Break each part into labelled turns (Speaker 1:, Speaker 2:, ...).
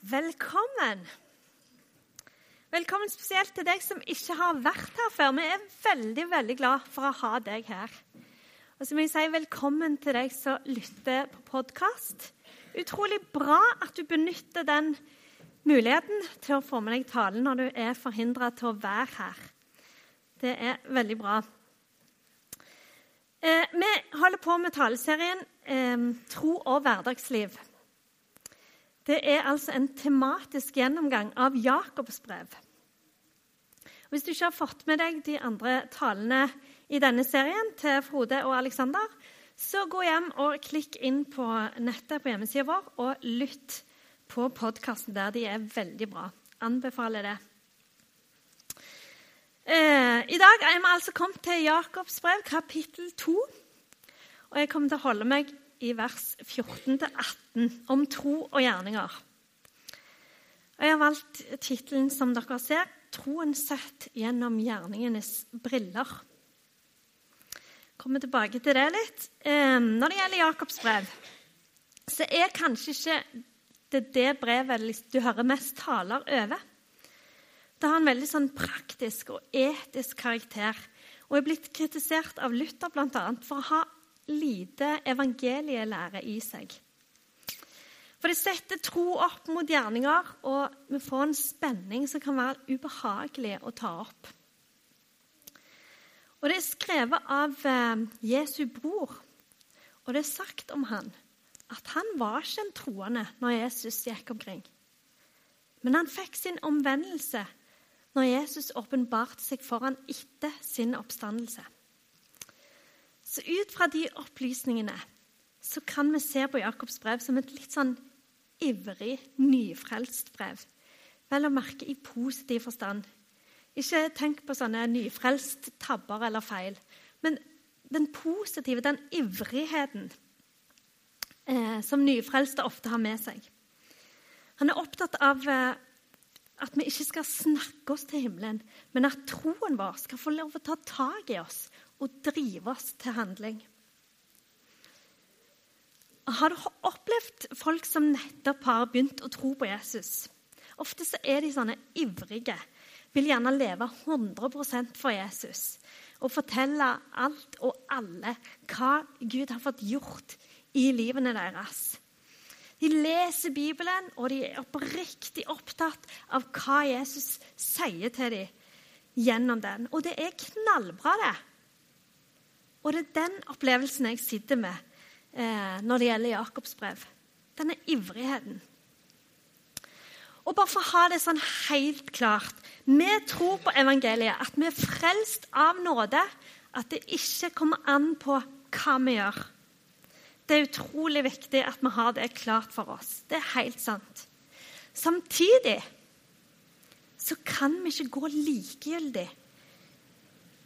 Speaker 1: Velkommen. Velkommen spesielt til deg som ikke har vært her før. Vi er veldig veldig glad for å ha deg her. Og så må jeg si velkommen til deg som lytter på podkast. Utrolig bra at du benytter den muligheten til å få med deg talen når du er forhindra til å være her. Det er veldig bra. Eh, vi holder på med taleserien eh, Tro og hverdagsliv. Det er altså en tematisk gjennomgang av Jakobs brev. Hvis du ikke har fått med deg de andre talene i denne serien til Frode og Aleksander, så gå hjem og klikk inn på nettet på hjemmesida vår og lytt på podkasten der. De er veldig bra. Anbefaler det. Eh, I dag er vi altså kommet til Jakobs brev, kapittel 2. Og jeg kommer til å holde meg i vers 14-18 om tro og gjerninger. Jeg har valgt tittelen som dere ser 'Troen sett gjennom gjerningenes briller'. Jeg kommer tilbake til det litt. Ehm, når det gjelder Jakobs brev, så er kanskje ikke det det brevet du hører mest taler over. Det har en veldig sånn praktisk og etisk karakter og er blitt kritisert av Luther bl.a. for å ha lite evangelielære i seg. For det setter tro opp mot gjerninger, og vi får en spenning som kan være ubehagelig å ta opp. Og Det er skrevet av eh, Jesu bror, og det er sagt om han at han var ikke en troende når Jesus gikk omkring. Men han fikk sin omvendelse når Jesus åpenbarte seg for han etter sin oppstandelse. Så ut fra de opplysningene så kan vi se på Jakobs brev som et litt sånn ivrig, nyfrelst brev. Vel å merke i positiv forstand. Ikke tenk på sånne nyfrelst tabber eller feil. Men den positive, den ivrigheten eh, som nyfrelste ofte har med seg. Han er opptatt av eh, at vi ikke skal snakke oss til himmelen, men at troen vår skal få lov å ta tak i oss og drives til handling. Har du opplevd folk som nettopp har begynt å tro på Jesus? Ofte så er de sånne ivrige, vil gjerne leve 100% for Jesus og fortelle alt og alle hva Gud har fått gjort i livene deres. De leser Bibelen, og de er oppriktig opptatt av hva Jesus sier til dem gjennom den. Og det er knallbra, det. Og det er den opplevelsen jeg sitter med eh, når det gjelder Jakobs brev. Denne ivrigheten. Og bare for å ha det sånn helt klart Vi tror på evangeliet, at vi er frelst av nåde. At det ikke kommer an på hva vi gjør. Det er utrolig viktig at vi har det klart for oss. Det er helt sant. Samtidig så kan vi ikke gå likegyldig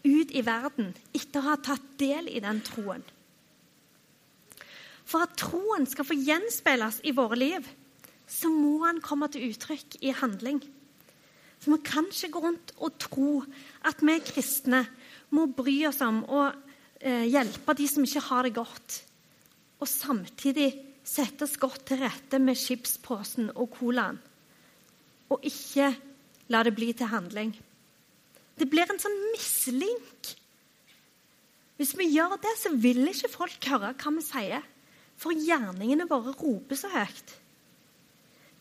Speaker 1: ut i verden etter å ha tatt del i den troen. For at troen skal få gjenspeiles i våre liv, så må han komme til uttrykk i handling. For vi kan ikke gå rundt og tro at vi kristne må bry oss om å eh, hjelpe de som ikke har det godt, og samtidig sette oss godt til rette med chipsposen og colaen, og ikke la det bli til handling. Det blir en sånn mislink. Hvis vi gjør det, så vil ikke folk høre hva vi sier. For gjerningene våre roper så høyt.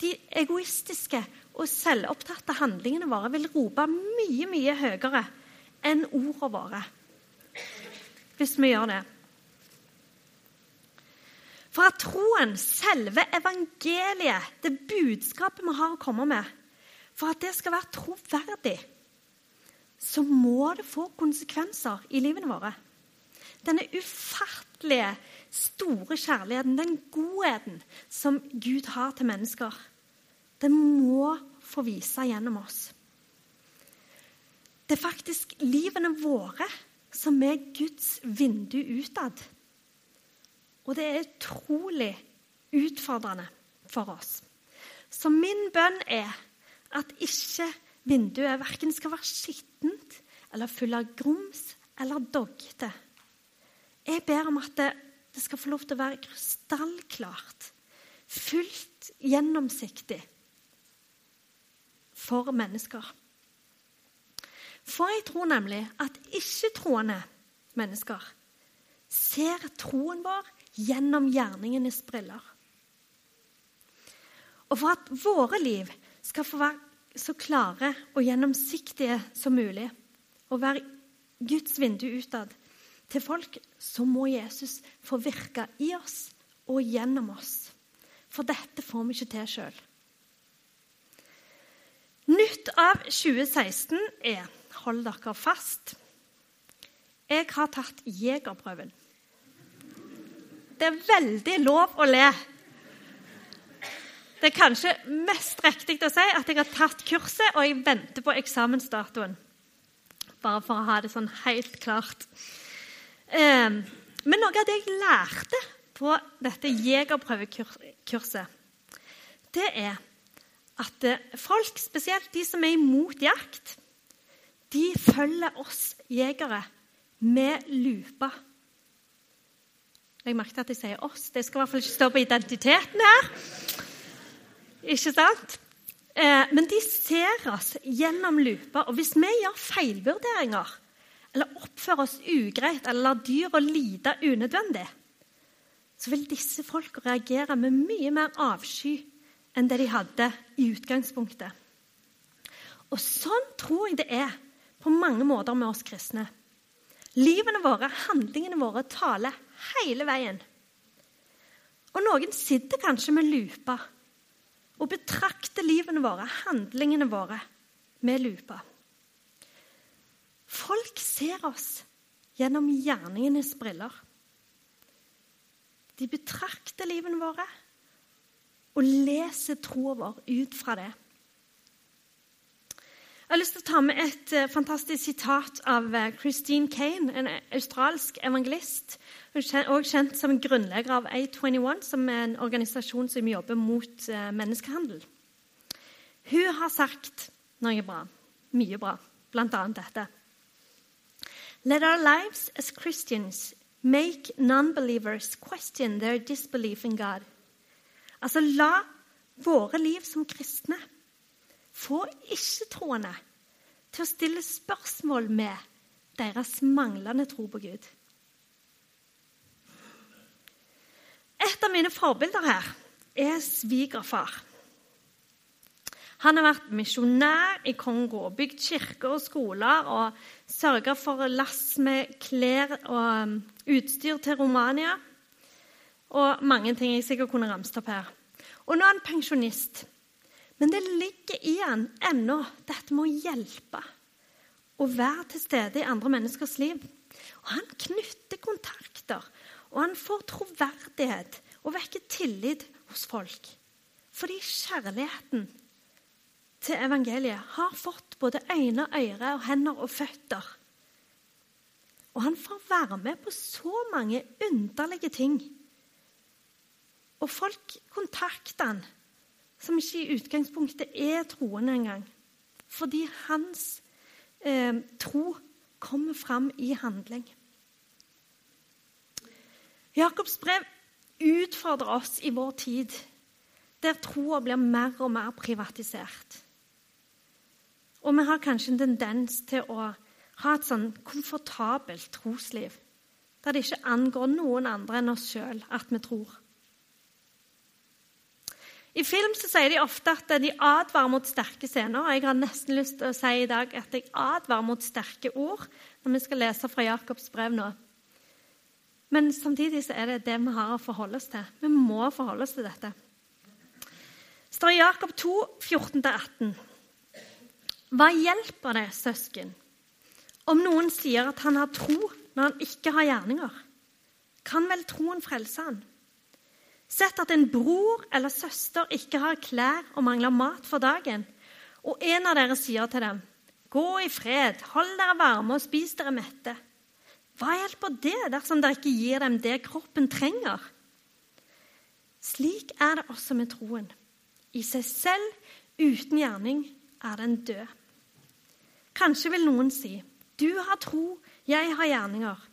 Speaker 1: De egoistiske og selvopptatte handlingene våre vil rope mye, mye høyere enn ordene våre. Hvis vi gjør det. For at troen, selve evangeliet, det budskapet vi har å komme med, for at det skal være troverdig, så må det få konsekvenser i livene våre. Denne ufattelige, store kjærligheten, den godheten som Gud har til mennesker, den må få vise gjennom oss. Det er faktisk livene våre som er Guds vindu utad. Og det er utrolig utfordrende for oss. Så min bønn er at ikke vinduet verken skal være skittent eller full av grums eller doggete. Jeg ber om at det, det skal få lov til å være krystallklart, fullt gjennomsiktig for mennesker. For jeg tror nemlig at ikke-troende mennesker ser troen vår gjennom gjerningenes briller. Og for at våre liv skal få være så klare og gjennomsiktige som mulig, og være Guds vindu utad til folk, så må Jesus få virke i oss og gjennom oss. For dette får vi ikke til sjøl. Nytt av 2016 er Hold dere fast. Jeg har tatt jegerprøven. Det er veldig lov å le. Det er kanskje mest riktig å si at jeg har tatt kurset, og jeg venter på eksamensdatoen. Bare for å ha det sånn helt klart. Ehm, men noe av det jeg lærte på dette jegerprøvekurset, det er at eh, folk, spesielt de som er imot jakt, de følger oss jegere med lupa. Jeg merket at jeg sier 'oss'. Det skal i hvert fall ikke stå på identiteten her. Ikke sant? Eh, men de ser oss gjennom lupa. Og hvis vi gjør feilvurderinger, eller oppfører oss ugreit, eller lar dyra lide unødvendig, så vil disse folka reagere med mye mer avsky enn det de hadde i utgangspunktet. Og sånn tror jeg det er på mange måter med oss kristne. Livene våre, handlingene våre, taler hele veien. Og noen sitter kanskje med lupa og betrakter livene våre, handlingene våre, med lupa. Folk ser oss gjennom gjerningenes briller. De betrakter livene våre og leser troa vår ut fra det. Jeg har lyst til å ta med et uh, fantastisk sitat av uh, Christine Kane, en australsk evangelist. Også kjent som grunnlegger av A21, som er en organisasjon som jobber mot menneskehandel. Hun har sagt noe bra, mye bra, bl.a. dette. Let our lives as Christians make non-believers question their disbelief in God. Altså, la våre liv som kristne få ikke-troende til å stille spørsmål med deres manglende tro på Gud. Et av mine forbilder her er svigerfar. Han har vært misjonær i Kongo, bygd kirker og skoler og sørga for lass med klær og um, utstyr til Romania. Og mange ting jeg sikkert kunne ramset opp her. Og nå er han pensjonist. Men det ligger i han ennå, dette med å hjelpe og være til stede i andre menneskers liv. Og Han knytter kontakter, og han får troverdighet og vekker tillit hos folk. Fordi kjærligheten til evangeliet har fått både øyne, ører, og hender og føtter. Og han får være med på så mange underlige ting. Og folk kontakter han som ikke i utgangspunktet er troende engang. Fordi hans eh, tro kommer fram i handling. Jakobs brev utfordrer oss i vår tid, der troa blir mer og mer privatisert. Og vi har kanskje en tendens til å ha et sånn komfortabelt trosliv, der det ikke angår noen andre enn oss sjøl at vi tror. I film så sier de ofte at de advarer mot sterke scener. og Jeg har nesten lyst til å si i dag at jeg advarer mot sterke ord når vi skal lese fra Jakobs brev nå. Men samtidig så er det det vi har å forholde oss til. Vi må forholde oss til dette. Det står i Jakob 2, 14-18. Hva hjelper det, søsken, om noen sier at han har tro når han ikke har gjerninger? Kan vel troen frelse han? Sett at en bror eller søster ikke har klær og mangler mat for dagen, og en av dere sier til dem, 'Gå i fred, hold dere varme og spis dere mette.' Hva hjelper det dersom dere ikke gir dem det kroppen trenger? Slik er det også med troen. I seg selv, uten gjerning, er den død. Kanskje vil noen si, 'Du har tro, jeg har gjerninger.'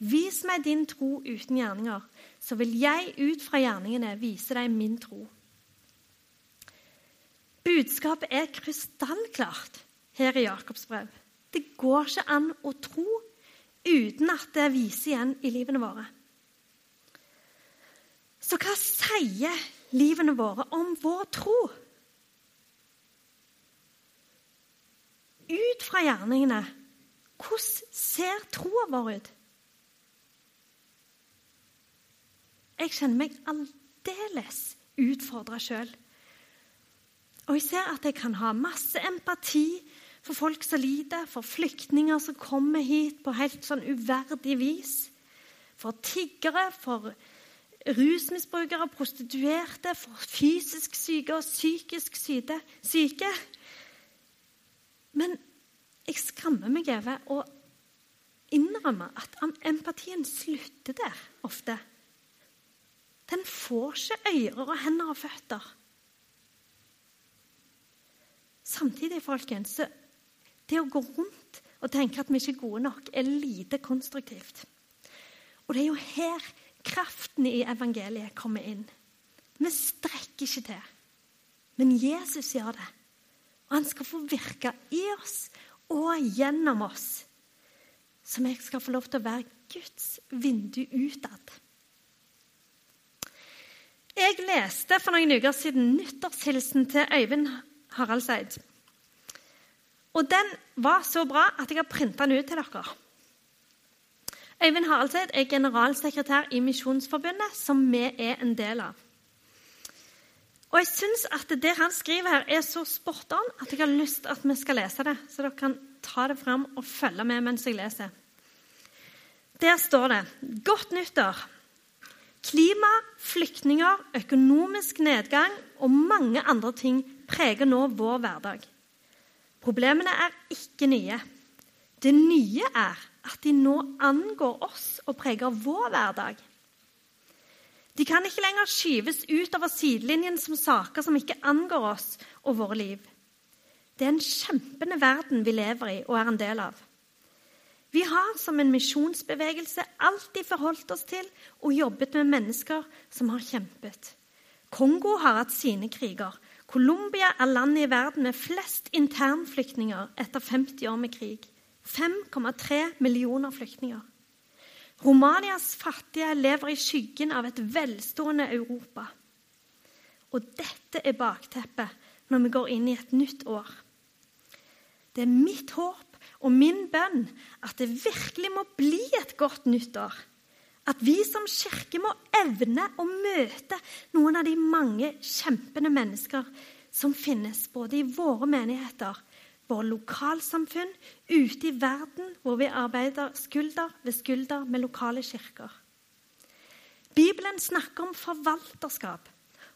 Speaker 1: Vis meg din tro uten gjerninger, så vil jeg ut fra gjerningene vise deg min tro. Budskapet er krystallklart her i Jakobs brev. Det går ikke an å tro uten at det viser igjen i livene våre. Så hva sier livene våre om vår tro? Ut fra gjerningene, hvordan ser troa vår ut? Jeg kjenner meg aldeles utfordra sjøl. Og jeg ser at jeg kan ha masse empati for folk som lider, for flyktninger som kommer hit på helt sånn uverdig vis, for tiggere, for rusmisbrukere, prostituerte, for fysisk syke og psykisk syke. Men jeg skammer meg over å innrømme at empatien slutter der ofte. Den får ikke ører og hender og føtter. Samtidig, folkens, så det å gå rundt og tenke at vi ikke er gode nok, er lite konstruktivt. Og det er jo her kraften i evangeliet kommer inn. Vi strekker ikke til. Men Jesus gjør det. Og han skal få virke i oss og gjennom oss. Som jeg skal få lov til å være Guds vindu utad. Jeg leste for noen uker siden nyttårshilsen til Øyvind Haraldseid. Og den var så bra at jeg har printa den ut til dere. Øyvind Haraldseid er generalsekretær i Misjonsforbundet, som vi er en del av. Og jeg syns at det han skriver her, er så spot on at jeg har lyst til at vi skal lese det. Så dere kan ta det fram og følge med mens jeg leser. Der står det Godt nyttår. Klima, flyktninger, økonomisk nedgang og mange andre ting preger nå vår hverdag. Problemene er ikke nye. Det nye er at de nå angår oss og preger vår hverdag. De kan ikke lenger skyves utover sidelinjen som saker som ikke angår oss og våre liv. Det er en kjempende verden vi lever i og er en del av. Vi har som en misjonsbevegelse alltid forholdt oss til og jobbet med mennesker som har kjempet. Kongo har hatt sine kriger, Colombia er landet i verden med flest internflyktninger etter 50 år med krig. 5,3 millioner flyktninger. Romanias fattige lever i skyggen av et velstående Europa. Og dette er bakteppet når vi går inn i et nytt år. Det er mitt håp og min bønn at det virkelig må bli et godt nyttår. At vi som kirke må evne å møte noen av de mange kjempende mennesker som finnes både i våre menigheter, våre lokalsamfunn, ute i verden, hvor vi arbeider skulder ved skulder med lokale kirker. Bibelen snakker om forvalterskap,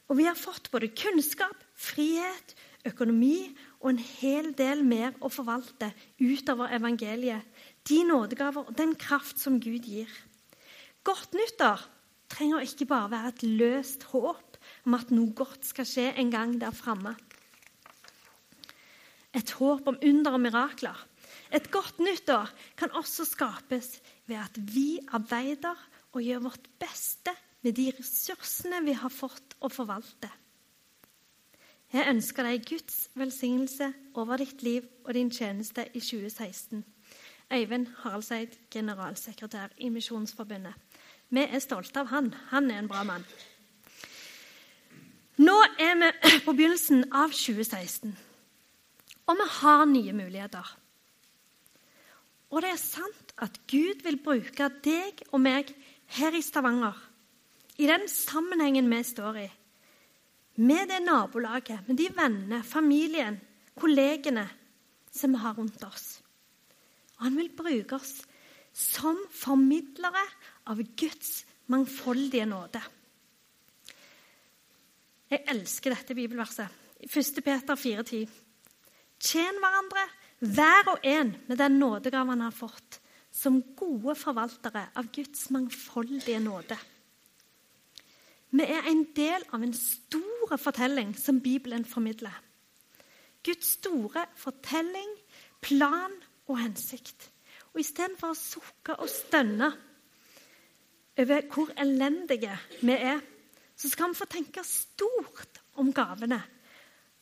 Speaker 1: og vi har fått både kunnskap, frihet, økonomi og en hel del mer å forvalte utover evangeliet, de nådegaver og den kraft som Gud gir. Godt nyttår trenger ikke bare være et løst håp om at noe godt skal skje en gang der framme. Et håp om under og mirakler. Et godt nyttår kan også skapes ved at vi arbeider og gjør vårt beste med de ressursene vi har fått å forvalte. Jeg ønsker deg Guds velsignelse over ditt liv og din tjeneste i 2016. Øyvind Haraldseid, generalsekretær i Misjonsforbundet. Vi er stolte av han. Han er en bra mann. Nå er vi på begynnelsen av 2016, og vi har nye muligheter. Og det er sant at Gud vil bruke deg og meg her i Stavanger, i den sammenhengen vi står i, med det nabolaget, med de vennene, familien, kollegene som vi har rundt oss. Og han vil bruke oss som formidlere av Guds mangfoldige nåde. Jeg elsker dette bibelverset. 1. Peter 4,10. Tjen hverandre, hver og en, med den nådegaven han har fått, som gode forvaltere av Guds mangfoldige nåde. Vi er en del av en stor fortelling som Bibelen formidler. Guds store fortelling, plan og hensikt. Og istedenfor å sukke og stønne over hvor elendige vi er, så skal vi få tenke stort om gavene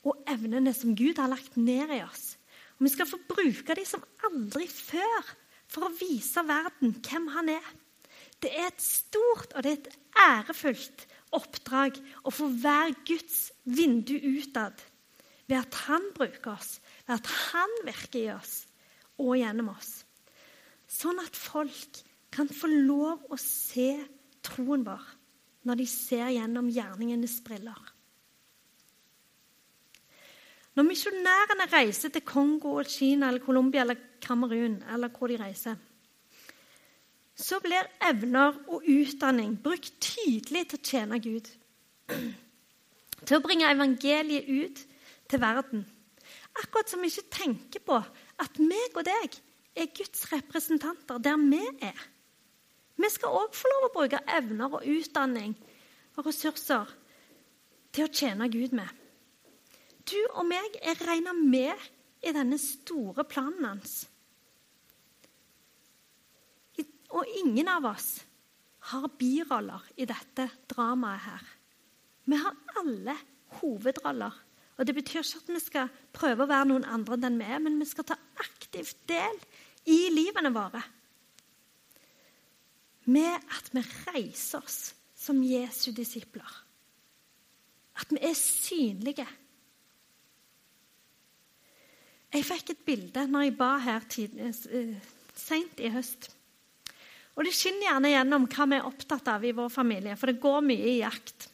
Speaker 1: og evnene som Gud har lagt ned i oss. Og Vi skal få bruke dem som aldri før for å vise verden hvem han er. Det er et stort og det er et ærefullt oppdrag å få være Guds vindu utad ved at han bruker oss, ved at han virker i oss og gjennom oss. Sånn at folk kan få lov å se troen vår når de ser gjennom gjerningenes briller. Når misjonærene reiser til Kongo, Kina, eller Colombia eller Kamerun, eller hvor de reiser, så blir evner og utdanning brukt tydelig til å tjene Gud. Til å bringe evangeliet ut til verden. Akkurat som vi ikke tenker på at meg og deg er Guds representanter der vi er. Vi skal òg få lov å bruke evner og utdanning og ressurser til å tjene Gud med. Du og meg er regna med i denne store planen hans. Og ingen av oss har biroller i dette dramaet her. Vi har alle hovedroller. Og Det betyr ikke at vi skal prøve å være noen andre enn vi er, men vi skal ta aktivt del i livene våre. Med at vi reiser oss som Jesu disipler. At vi er synlige. Jeg fikk et bilde når jeg ba her uh, seint i høst. Og det skinner gjerne gjennom hva vi er opptatt av i vår familie, for det går mye i jakt.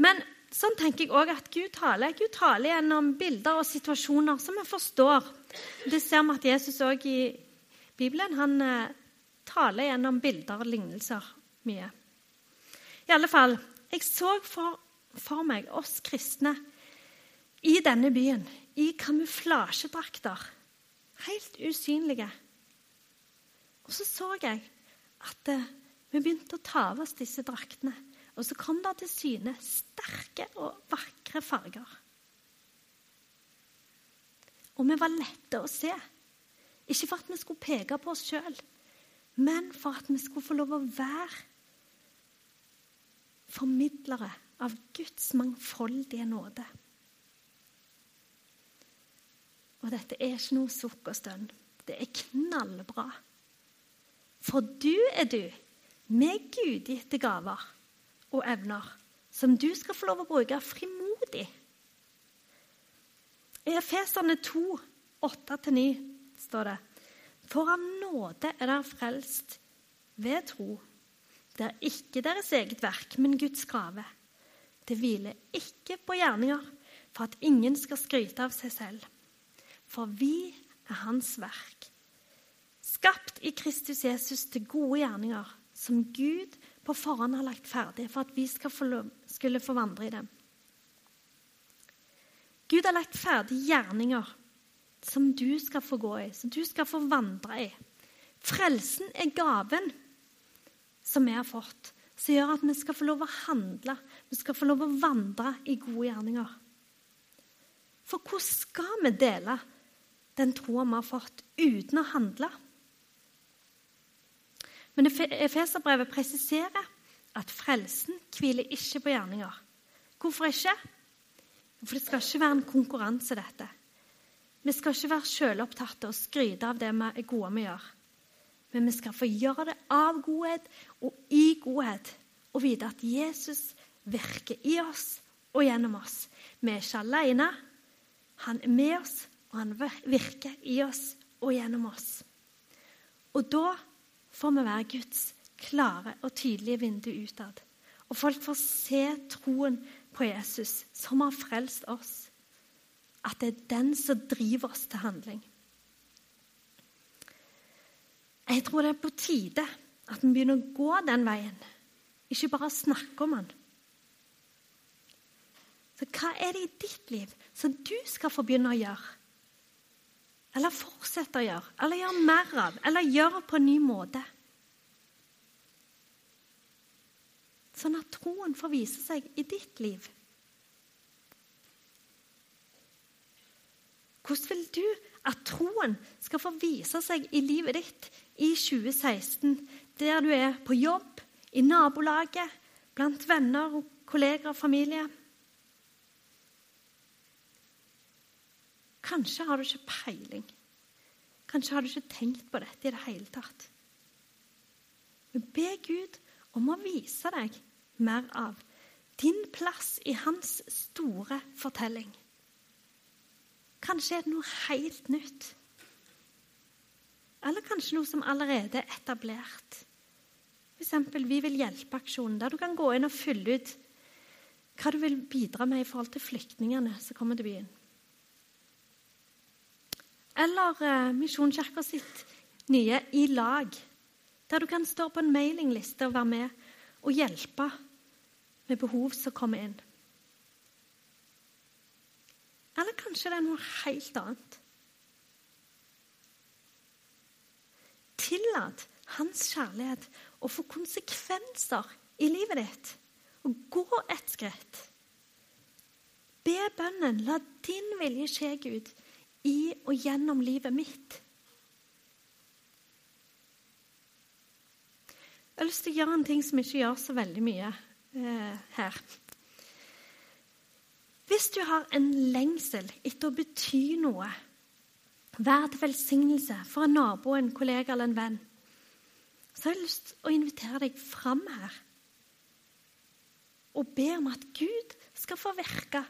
Speaker 1: Men sånn tenker jeg òg at Gud taler. Gud taler gjennom bilder og situasjoner som vi forstår. Det ser vi at Jesus òg i Bibelen han eh, taler gjennom bilder og lignelser mye. I alle fall, jeg så for, for meg oss kristne i denne byen i kamuflasjedrakter. Helt usynlige. Og så så jeg at eh, vi begynte å ta av oss disse draktene. Og så kom det til syne sterke og vakre farger. Og vi var lette å se. Ikke for at vi skulle peke på oss sjøl, men for at vi skulle få lov å være formidlere av Guds mangfoldige nåde. Og dette er ikke noe sukk og stønn. Det er knallbra. For du er du med gudgitte gaver og evner som du skal få lov å bruke frimodig. I Efeserne 2, 8-9 står det For av nåde er dere frelst ved tro. Det er ikke deres eget verk, men Guds gave. Det hviler ikke på gjerninger for at ingen skal skryte av seg selv. For vi er Hans verk I Kristus Jesus til gode gjerninger, som Gud på forhånd har lagt ferdig for at vi skulle få vandre i dem. Gud har lagt ferdig gjerninger som du skal få gå i, som du skal få vandre i. Frelsen er gaven som vi har fått, som gjør at vi skal få lov å handle, vi skal få lov å vandre i gode gjerninger. For hvordan skal vi dele den troa vi har fått, uten å handle? Men Efeserbrevet presiserer at frelsen hviler ikke på gjerninger. Hvorfor ikke? For det skal ikke være en konkurranse, dette. Vi skal ikke være selvopptatte og skryte av det vi er gode med å gjøre. Men vi skal få gjøre det av godhet og i godhet og vite at Jesus virker i oss og gjennom oss. Vi er ikke alene. Han er med oss, og han virker i oss og gjennom oss. Og da får vi være Guds klare og tydelige vindu utad. Og folk får se troen på Jesus, som har frelst oss. At det er den som driver oss til handling. Jeg tror det er på tide at vi begynner å gå den veien, ikke bare snakke om den. Så hva er det i ditt liv som du skal få begynne å gjøre? Eller fortsette å gjøre, eller gjøre mer av, eller gjøre på en ny måte. Sånn at troen får vise seg i ditt liv. Hvordan vil du at troen skal få vise seg i livet ditt i 2016, der du er på jobb, i nabolaget, blant venner, kolleger og familie? Kanskje har du ikke peiling. Kanskje har du ikke tenkt på dette i det hele tatt. Men be Gud om å vise deg mer av din plass i hans store fortelling. Kanskje er det noe helt nytt. Eller kanskje noe som allerede er etablert. F.eks. Vi vil hjelpe-aksjonen, der du kan gå inn og fylle ut hva du vil bidra med i forhold til flyktningene som kommer til byen. Eller eh, Misjonskirka sitt nye I lag, der du kan stå på en mailingliste og være med og hjelpe med behov som kommer inn. Eller kanskje det er noe helt annet. Tillat hans kjærlighet å få konsekvenser i livet ditt. Og gå et skritt. Be bønnen 'La din vilje skje, Gud', i og gjennom livet mitt. Jeg har lyst til å gjøre en ting som ikke gjør så veldig mye eh, her. Hvis du har en lengsel etter å bety noe, være til velsignelse for en nabo, en kollega eller en venn, så har jeg lyst til å invitere deg fram her og be om at Gud skal få virke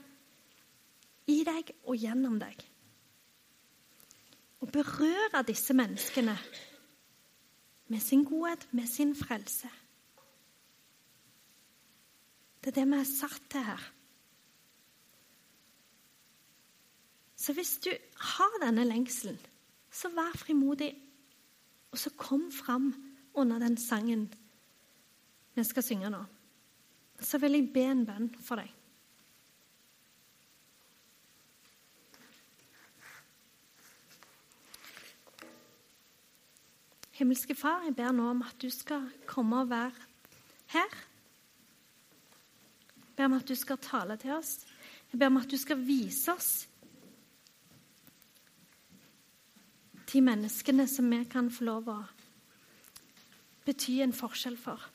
Speaker 1: i deg og gjennom deg. Og berøre disse menneskene med sin godhet, med sin frelse. Det er det vi er satt til her. Så hvis du har denne lengselen, så vær frimodig, og så kom fram under den sangen vi skal synge nå. Så vil jeg be en bønn for deg. Himmelske Far, jeg ber nå om at du skal komme og være her. Jeg ber om at du skal tale til oss. Jeg ber om at du skal vise oss de menneskene som vi kan få lov å bety en forskjell for.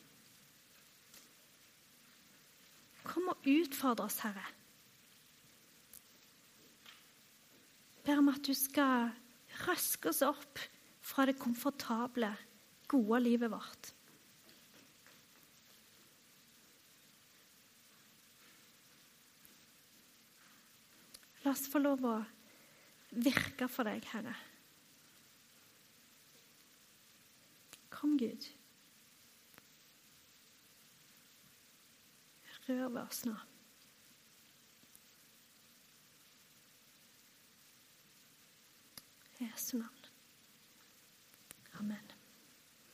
Speaker 1: Kom og utfordre oss, Herre. Jeg Ber om at du skal røske oss opp fra det komfortable, gode livet vårt. La oss få lov å virke for deg, Herre. Kom, Gud. Rør ved oss nå. Jesu navn. Amen.